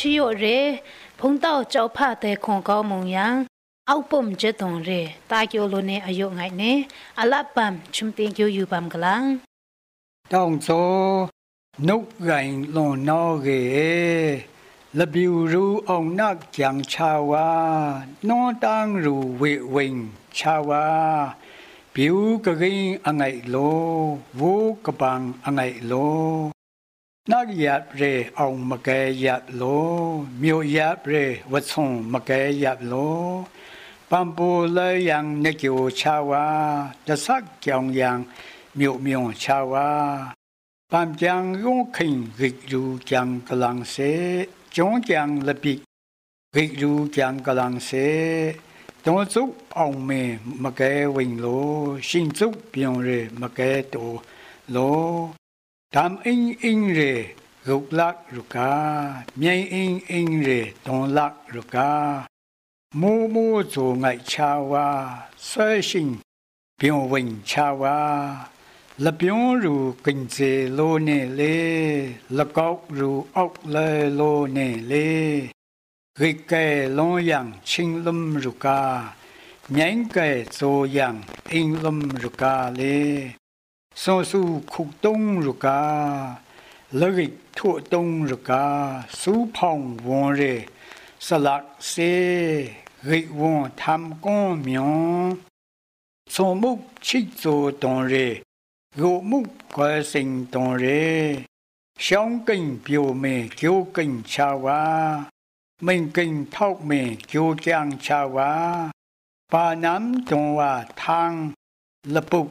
ချီယိုရေဖုန်တောက်ကြောက်ဖတဲ့ခွန်ကောင်းမုံယံအောက်ပုံကျတုံရေတာကျိုလိုနေအယုငိုင်နေအလပမ်ချုံတင်ကျူယူပမ်ကလန်တောင်စောနှုတ်ရိုင်လွန်နောကေလဘီရူအောင်နက်ကြံချာဝါနောတန်းရူဝေဝင်းချာဝါပြူကကင်းအငိုင်လိုဝူကပန်းအငိုင်လို နာရီယပရေအောင်မကဲရလိုမြို့ရပရေဝဆုံမကဲရလိုပမ်ပူလေယံနေကျိုချာဝါတဆတ်ကြောင်ယံမြို့မြုံချာဝါပမ်ကြံယုံခင်ဂိယူကြံကလန်စေကျုံကြံလပိဂိယူကြံကလန်စေတုံးစုအောင်မေမကဲဝင်လိုရှင်စုပြုံရမကဲတိုလို Tam in in rề, gục lạc rục ca Miên in in rề tông lạc rục ca Mô mô dù ngại cha wa, Sơ sinh biểu vinh cha wa. Là biểu ru kinh chế lô nê lê là cốc ru ốc lê lô nê lê. Gây kê lô yang chinh lâm rục ca nhánh kê zô yang in lâm rục ca lê. So su khúc đông ru ca lơ ghi thua đông ru ca su phong vốn rê sa lạc xê ghi vốn tham con miong so mục chích zô đông rê gỗ mục có sinh tồn rê sống kinh biểu mê kiêu kinh cha wa mình kinh thọc mê kiêu trang cha wa ba nam tông wa thang lập bục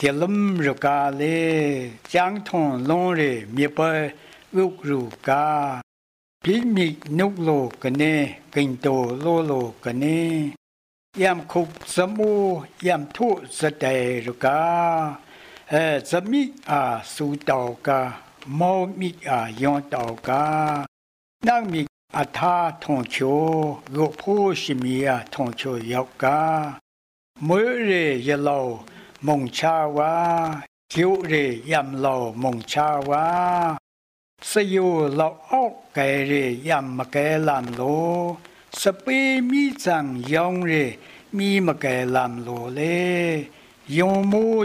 cha wa dinh mô nô lô wa မလွန်နို့လိုဝါလေစံကဲရေပါကဲဥစ္စေမငိုက်လိုအဲပန်းစံတန်ရေကလမ်ရကာလေကျန်းထွန်လုံးရေမြေပဲဥက္ရုကာပြိမိနုလိုကနေကိန်တို လိုလိုကနေယမ်ခုစမူယမ်ထုစတေရကာအဲဇမိအာစူတောကာမောမိအာယောတောကနောက်မိအထာထုံချိုရုပ်ဖို့ရှိမီယာထုံချိုယောက်ကမွေရေရလောမုံချာဝါကျိုရေယမ်လောမုံချာဝါစယိုလောအောက်ကဲရေယမ်မကဲလမ်လိုစပေမီဇံယောင်ရေမီမကဲလမ်လိုလေ永母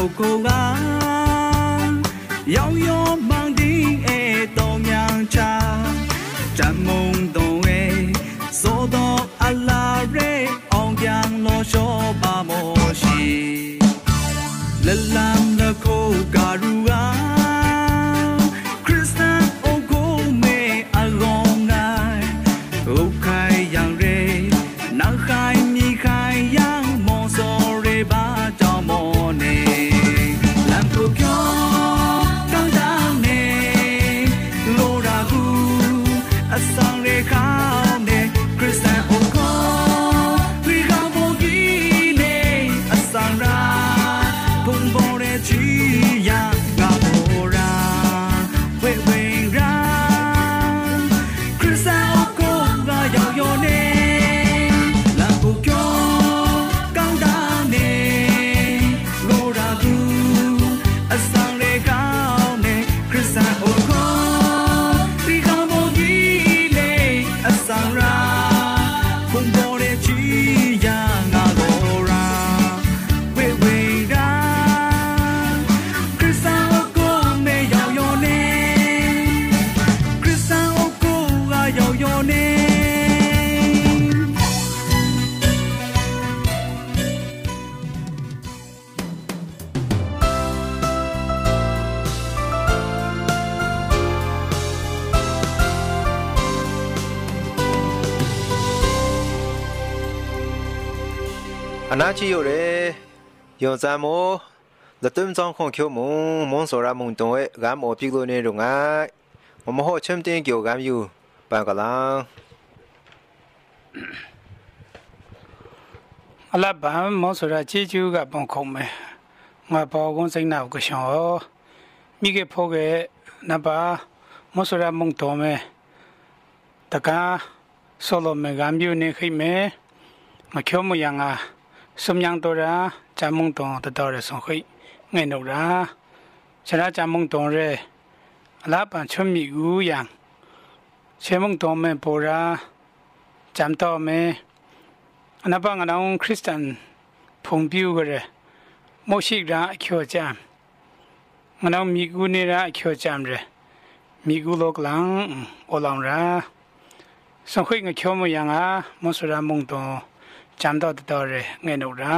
ပုဂ္ဂိုလ်ကရောင်ရောမောင်တင်းအေးတော်မြန်ချာတမော ချီရိုရဲယောဇာမောလတုံဇောင်းခွန်ချိုမုံမွန်စောရမုံတုံရဲ့ဂမ်မောပိကလိုနေရုံငိုင်မမဟောချမ်တင်ကျော်ဂမ်ယူပန်ကလာအလဘမ်မောဆိုရာချီချူကပုံခုံမဲငါပေါ်ကုန်းစိတ်နာကရှောမိကေဖိုကေနဘာမောဆိုရာမုံတော်မဲတကားဆိုလိုမေဂမ်ယူနေခိမဲမကျော်မယငါ စုံညံတော်ရာဂျမုံတော်တတော်ရဆုံခိငဲ့နော်ရာခြေရာဂျမုံတော်ရဲအလားပန်ချွမီကူယံချေမုံတော်မဲပေါ်ရာဂျမ်တော်မဲအနပငနောင်ခရစ်စတန်ဖုန်ပြူကြရဲမောရှိရာအကျော်ဂျမ်ငနောင်မီကူနေရာအကျော်ဂျမ်ရဲမီကူလောကလန်အလောင်ရာဆုံခိငချောမယံငါမောစရာမုံတော် จำတော့တော်ရငဲ့နော်ရာ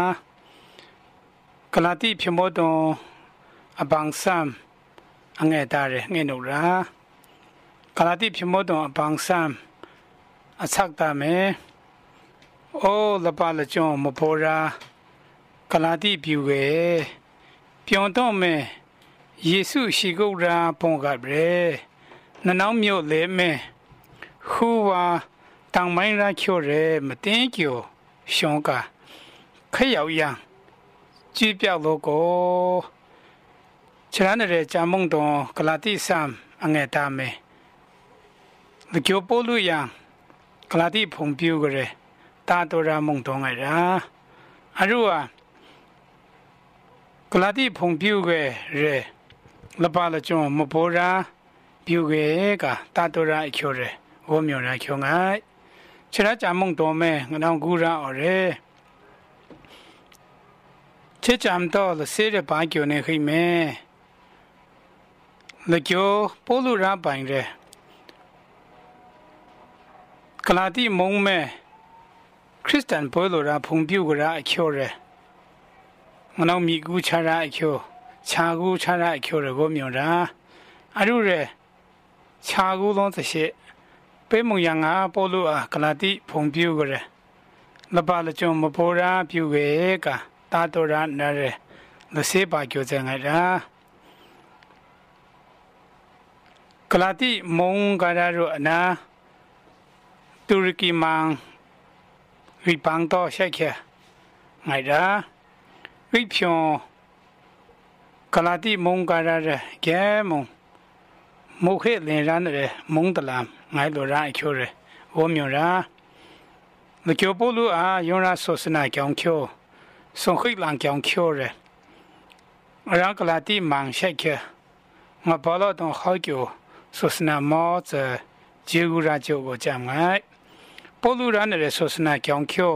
ကလာတိပြမောတုံအပန်းဆမ်အငဲ့တာရငဲ့နော်ရာကလာတိပြမောတုံအပန်းဆမ်အဆက်တာမဲအိုးလပါလကြုံမပေါ်ရာကလာတိပြူကေပြောင်းတော့မဲယေစုရှိကုတ်ရာပုံကပြဲနနောင်းမြို့လေမဲဟူဝါတောင်မိုင်းရာချို့ရဲမတင်းကျော် 熊个，可要样，举表路过。其他的人家梦东格拉蒂山安爱大美，那叫波路样，格拉蒂碰表个人，大多让梦东爱人。阿如啊，格拉蒂碰表个人，那把了种木波 ra，表个个大多让一群人，我没有人群爱。 ခြေရကြမုံတော်မဲငနောင်ကူရအော်ရဲချေချမ်တော်လစေရပါကျိုနေခိမဲလကျော်ပိုလူရပိုင်ရဲကလာတိမုံမဲခရစ်စတန်ပိုလူရဖုန်ပြူကရအချိုရဲငနောင်မီကူချရာအချိုခြာကူချရာအချိုရကိုမြုံရာအရုရဲခြာကူလုံးသရှိ ပေမုံရငါပိုလို့အာကလာတိဖုံပြူကြရလပါလချုံမပေါ်ရာပြူကေကတာတော်ရနရလစေပါကျော်စံငါရာကလာတိမုံကရရအနာတူရကီမန်ဝိပန်းတော့ရှိက်ခဲငါရာဝိဖြောကလာတိမုံကရရကဲမုံမုခေလင်ရန်ရမုံတလမ် ငိုင်းလိုရာအချိုရဝမြရာမကျော်ပိုလူအာယောရာဆောစနာကြောင်ချိုဆုံခိလန်ကြောင်ချိုရအရာကလာတိမန်ရှိက်ခငါဘောလတော့ခေါကျိုဆောစနာမောဇဂျေဂူရာချိုကိုကြံငိုင်းပိုလူရန်ရဆောစနာကြောင်ချို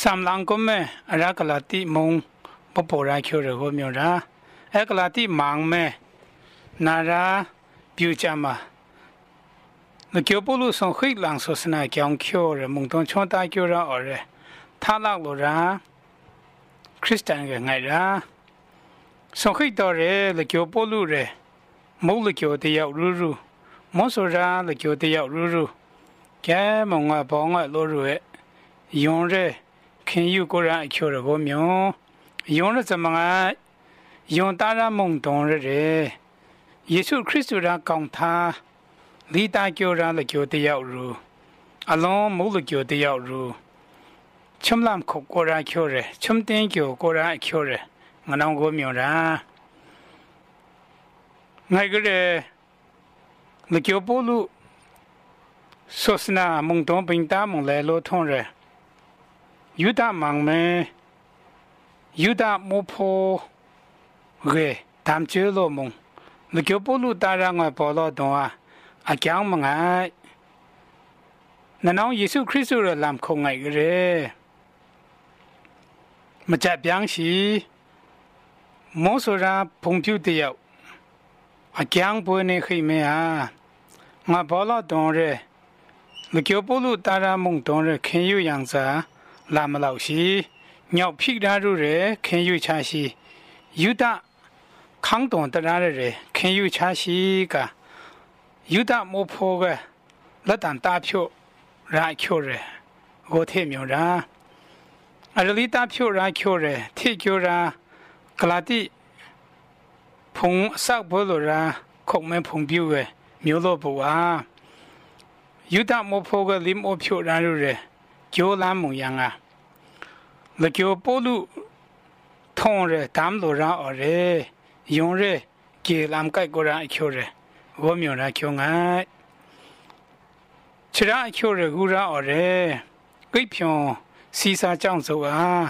စမ်လန်ကုမဲအရာကလာတိမုံပပရာချို 那脚步路上黑狼说是那讲桥的，蒙东穿大脚上二的，他那路上，Christian 个爱人，上黑道的那脚步路的，冇了脚的要入入，冇说啥了脚的要入入，该蒙啊帮啊落入的，用着看有个人桥的个名，用着怎么啊？用大人蒙东的人，耶稣 Christ 让讲他。 လီတာကျော်ရလကျော်တယောက်ရူအလုံးမုလကျော်တယောက်ရူချုံလမ်ခုကိုရာကျော်ရချုံတင်းကျော်ကိုရာကျော်ရငနောင်ကိုမြော်ရာငိုင်ကြတဲ့လကျော်ပိုလူဆောစနာမုံတုံးပင်တာမုံလဲလို့ထုံးရယူဒမောင်မဲယူဒမိုးဖိုရေတမ်ချေလိုမုံလကျော်ပိုလူတာရငါပေါ်လို့တော့ အကြောင်းမငိုင်းနနောင်းယေရှုခရစ်သူရဲ့လမ်းခုံငိုင်ကြရဲမကြပြန်းရှိမောဆိုရာဖုန်ပြူတယောက်အကျန်းပွေးနေခိမေဟာငါဘောလာတော်ရဲမကျော်ပုလူတာရာမုံတော်ရဲခင်ယူយ៉ាងစာလာမလောက်ရှိညောက်ဖိတာတို့ရဲခင်ယူချရှိယူတာခန်းတော်တရာရဲခင်ယူချရှိကာ ယူဒမောဖောကလက်တန်တာဖြိုရာချိုရဲဂိုထေမြောရာအရလီတာဖြိုရာချိုရဲထိချိုရာကလာတိဖုံဆောက်ဘောလိုရာခုံမဲဖုံပြူဝဲမျိုးလို့ပူအားယူဒမောဖိုကလီမောဖြိုရာရူရဲဂျိုလာမုံယံငါလကျိုပိုလူထုံရဲဒမ်လိုရာအော်ရဲယုံရဲကေလမ်ကိုက်ကိုရာအချိုရဲ ဝမြော်ရာချိုငိုင်ချရာအချိုရဲဂူရာအော်ရဲကိဖြွန်စီစာကြောင့်ဆိုအား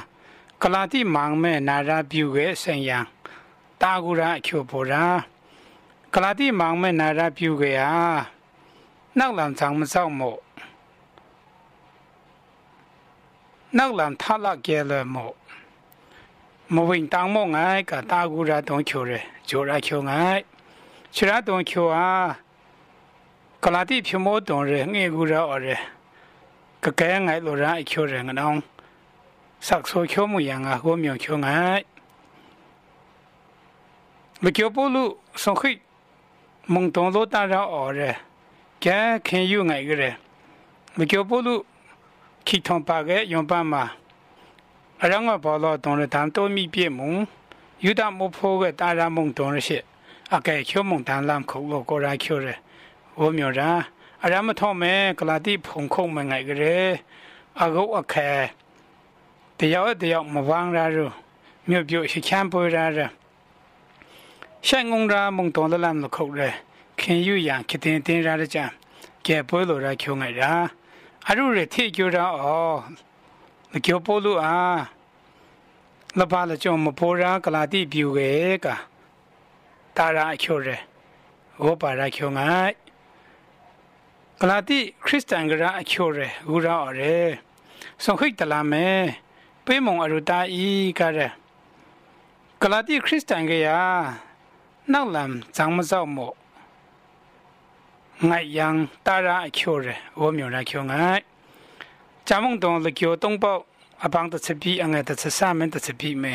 ကလာတိမောင်မဲနာရာပြူရဲ့ဆင်ယံတာဂူရာအချိုပေါ်ရာကလာတိမောင်မဲနာရာပြူရဲ့ဟာနောက်လံဆောင်မဆောင်မို့နောက်လံထလာကဲလမို့မဝင်တောင်းမောငိုင်းကတာဂူရာတုံးချိုရဲဂျိုရာချိုငိုင်း ချရာတုံးချိုအားကလာတိဖြမောတုံရဲငေဂူရာအော်ရဲကကဲငိုင်လိုရာအချိုရဲငနောင်း sắc số chiếu mù yang à gồm nhiều chiếu ngại mà chiếu bố lụ xong khi mong tông lô ta ra ở rồi kẻ khen yu ngại cái rồi mà chiếu bố lụ khi thông bà cái dùng bà mà ở đó ngồi bỏ lò tông rồi tham tô mi bia mong yu ta mô phô cái ta ra mong tông rồi sẽ à cái chiếu mong tham làm khẩu lô cô ra chiếu rồi gồm nhiều ra ở đó mà thông mẹ cái là đi phong không mà ngại cái rồi à gốc à khe တယောက်တယောက်မဝမ်းရရမြို့ပြုတ်ရှိချမ်းပွေရရဆိုင်ငုံရာမုံတော်လလမ်လခုတ်ရခင်ယူရန်ခတင်တင်ရရကြကဲပွေလိုရချုံငိုင်ရာအရုရထိကြရအောလကျော်ပိုလူအားလပါလကြုံမပေါ်ရာကလာတိပြူကေ ကတာရာအချိုရဟောပါရာချုံငိုင်ကလာတိခရစ်စတန်ကရာအချိုရဟူရာအော်ရဆုံးခိတ်တလာမဲပေးမုံအရူတာဤကရကလာတိခရစ်စတန်ကရနောက်လမ်ဇောင်းမစောက်မို့ငိုင်ယံတာရာအချိုရဝမြောရာချိုငိုင်ဂျာမုံတုံလကျော်တုံးပေါအပန်းတချပီအငဲတချဆာမန်တချပီမဲ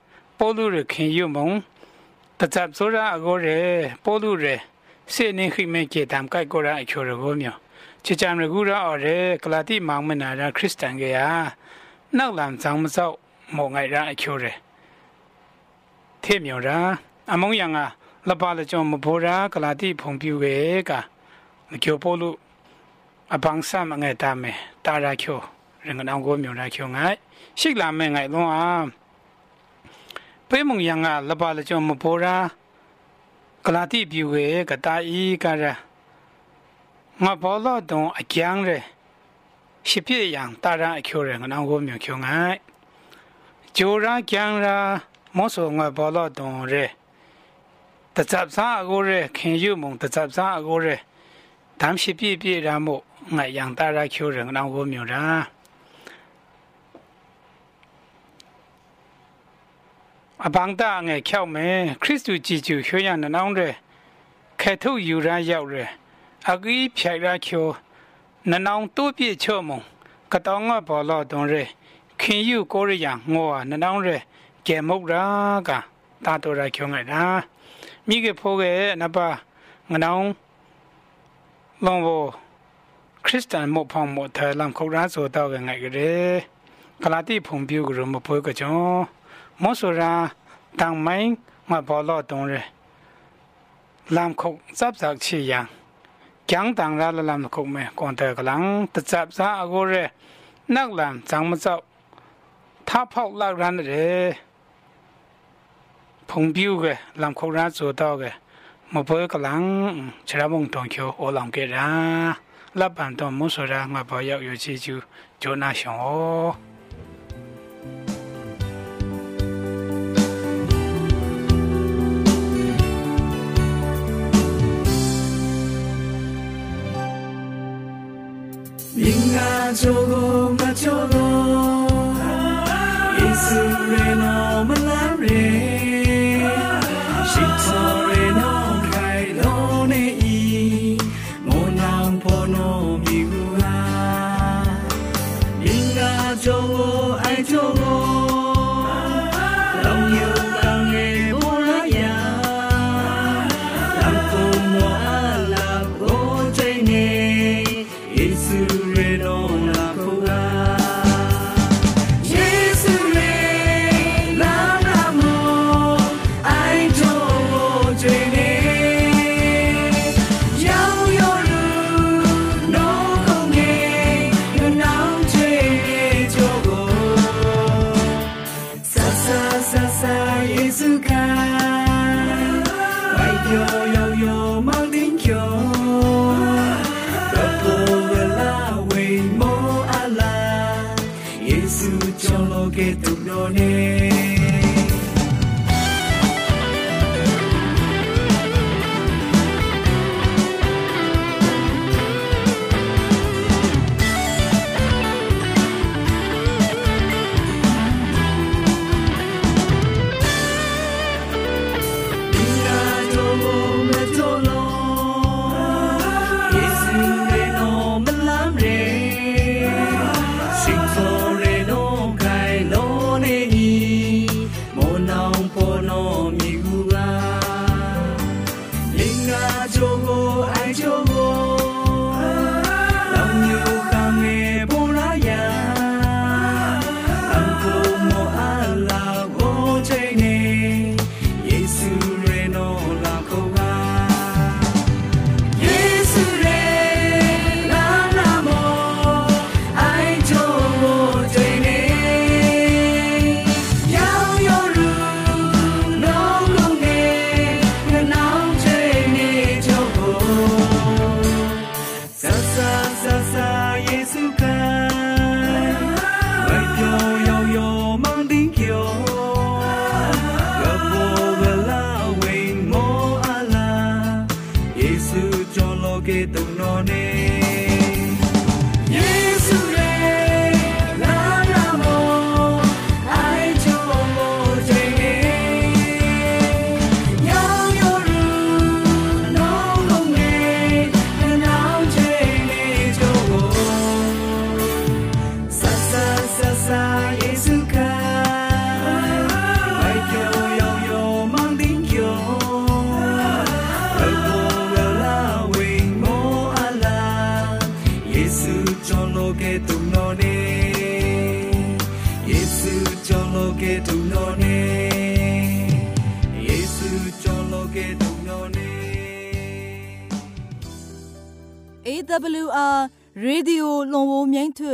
ပေါ်လူရခင်ယုံမုံတဇပ်ဆိုရာအကိုရဲပေါ်လူရစေနေခိမဲကေတမ်ကိုက်ကိုရာအချိုရကိုမြောချေချမ်ရကူရာအော်ရဲကလာတိမောင်မနာရာခရစ်စတန်ကေယာနောက်လံဆောင်မစောက်မောငိုင်ရာအချိုရဲထေမြောရာအမုံယံကလပါလကြောင့်မဘောရာကလာတိဖုန်ပြူကေကမကျော်ပေါ်လူအပန်းဆမ်ငဲ့တာမဲတာရာချိုရင်ကနောင်ကိုမြောရာချိုငိုင်ရှိလာမဲငိုင်လုံးအား ပေးမုံယံကလပါလကြောမဘောရာကလာတိပြူကေကတာဤကရာငါဘောလောတုံအကျန်းရဲရှိပြည့်ရန်တာရအချိုးရဲငနောင်ကိုမြေချုံငိုင်ဂျိုရာကျန်းရာမောဆောငါဘောလောတုံရဲတဇပ်စာအကိုရဲခင်ယူမုံတဇပ်စာအကိုရဲဒမ်ရှိပြည့်ပြည့်ရမို့ငါရန်တာရချိုးရဲငနောင်ကိုမြေရာ အပန်းတာငယ်ချောက်မယ်ခရစ်တုကြည်ကျူရွှေရနနောင်းရဲခဲထုတ်ယူရရောက်ရဲအဂီဖြိုင်ရာချိုနနောင်တူပြည့်ချုံမုံကတောင်းငါဘောလောတုံရဲခင်ယူကိုရယငောနနောင်ရဲကဲမုတ်ရာကတာတော်ရာချုံငိုင်တာမိကဖိုးကနပါငနောင်လောဘောခရစ်စတန်မောဖောင်းမောထဲလမ်ခေါရာဆိုတော့ငိုင်ကြတယ်ကလာတိဖုန်ပြူကရမဖိုးကကြော một số ra tăng mấy mà bỏ lỡ đồng rồi làm khúc giáp giặc chỉ yang. Chẳng tăng ra là làm khúc mẹ còn thời cái lăng tất giáp giặc gô rồi nắc làm chẳng mà dọc tháp phọc lạc ra rồi phong biểu cái làm khúc ra chủ đạo cái mà bởi cái lăng chỉ là mong đồng kiểu ô làm cái ra. Là bản thân một số ra mà bỏ yếu yếu chỉ chú chỗ nào xong 조고 마 조고 ရေဒီယိုလွန်ဝမြိုင်းထွ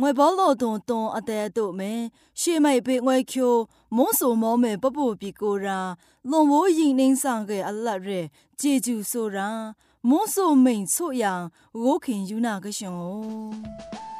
ငွေဘောလောတုံတုံအတဲ့တို့မဲရှေမိုက်ပေငွေချိုမွန်းဆိုမောမဲပပူပီကိုရာလွန်ဝရင်နှင်းဆောင်ကအလတ်ရဲဂျေဂျူဆိုရာမွန်းဆိုမိန်ဆိုရန်ဝိုခင်ယူနာကရှော些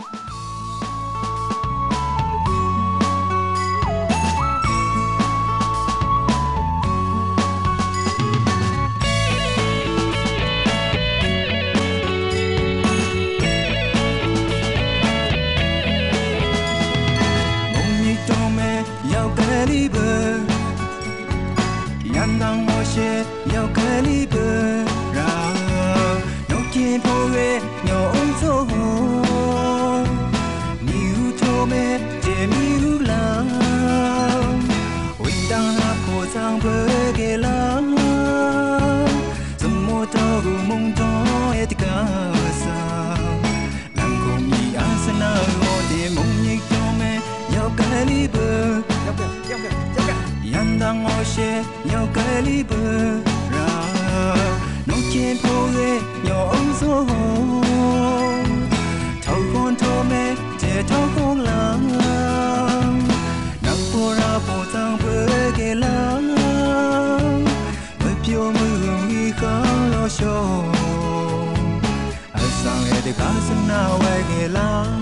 为你拉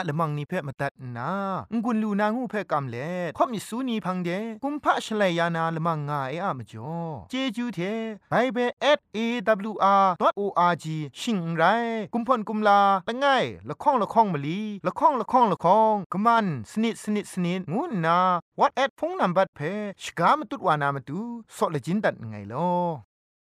ยละมังนิเพ่มาตัดนางุนลูนางูเพ่กำเล่ข่อมิสูนีพังเดกุมพะชเลยานาละมังงาเออะมจ่อเจจูเทไบเบิล @awr.org ชิงไรกุมพ่นกุมลาละไงละข้องละข้องมะลีละข้องละข้องละข้องกะมันสนิดสนิดสนิดงูนา what at พงนัมบัดเพชกามตุดวานามตุซอเลจินดัดไงลอ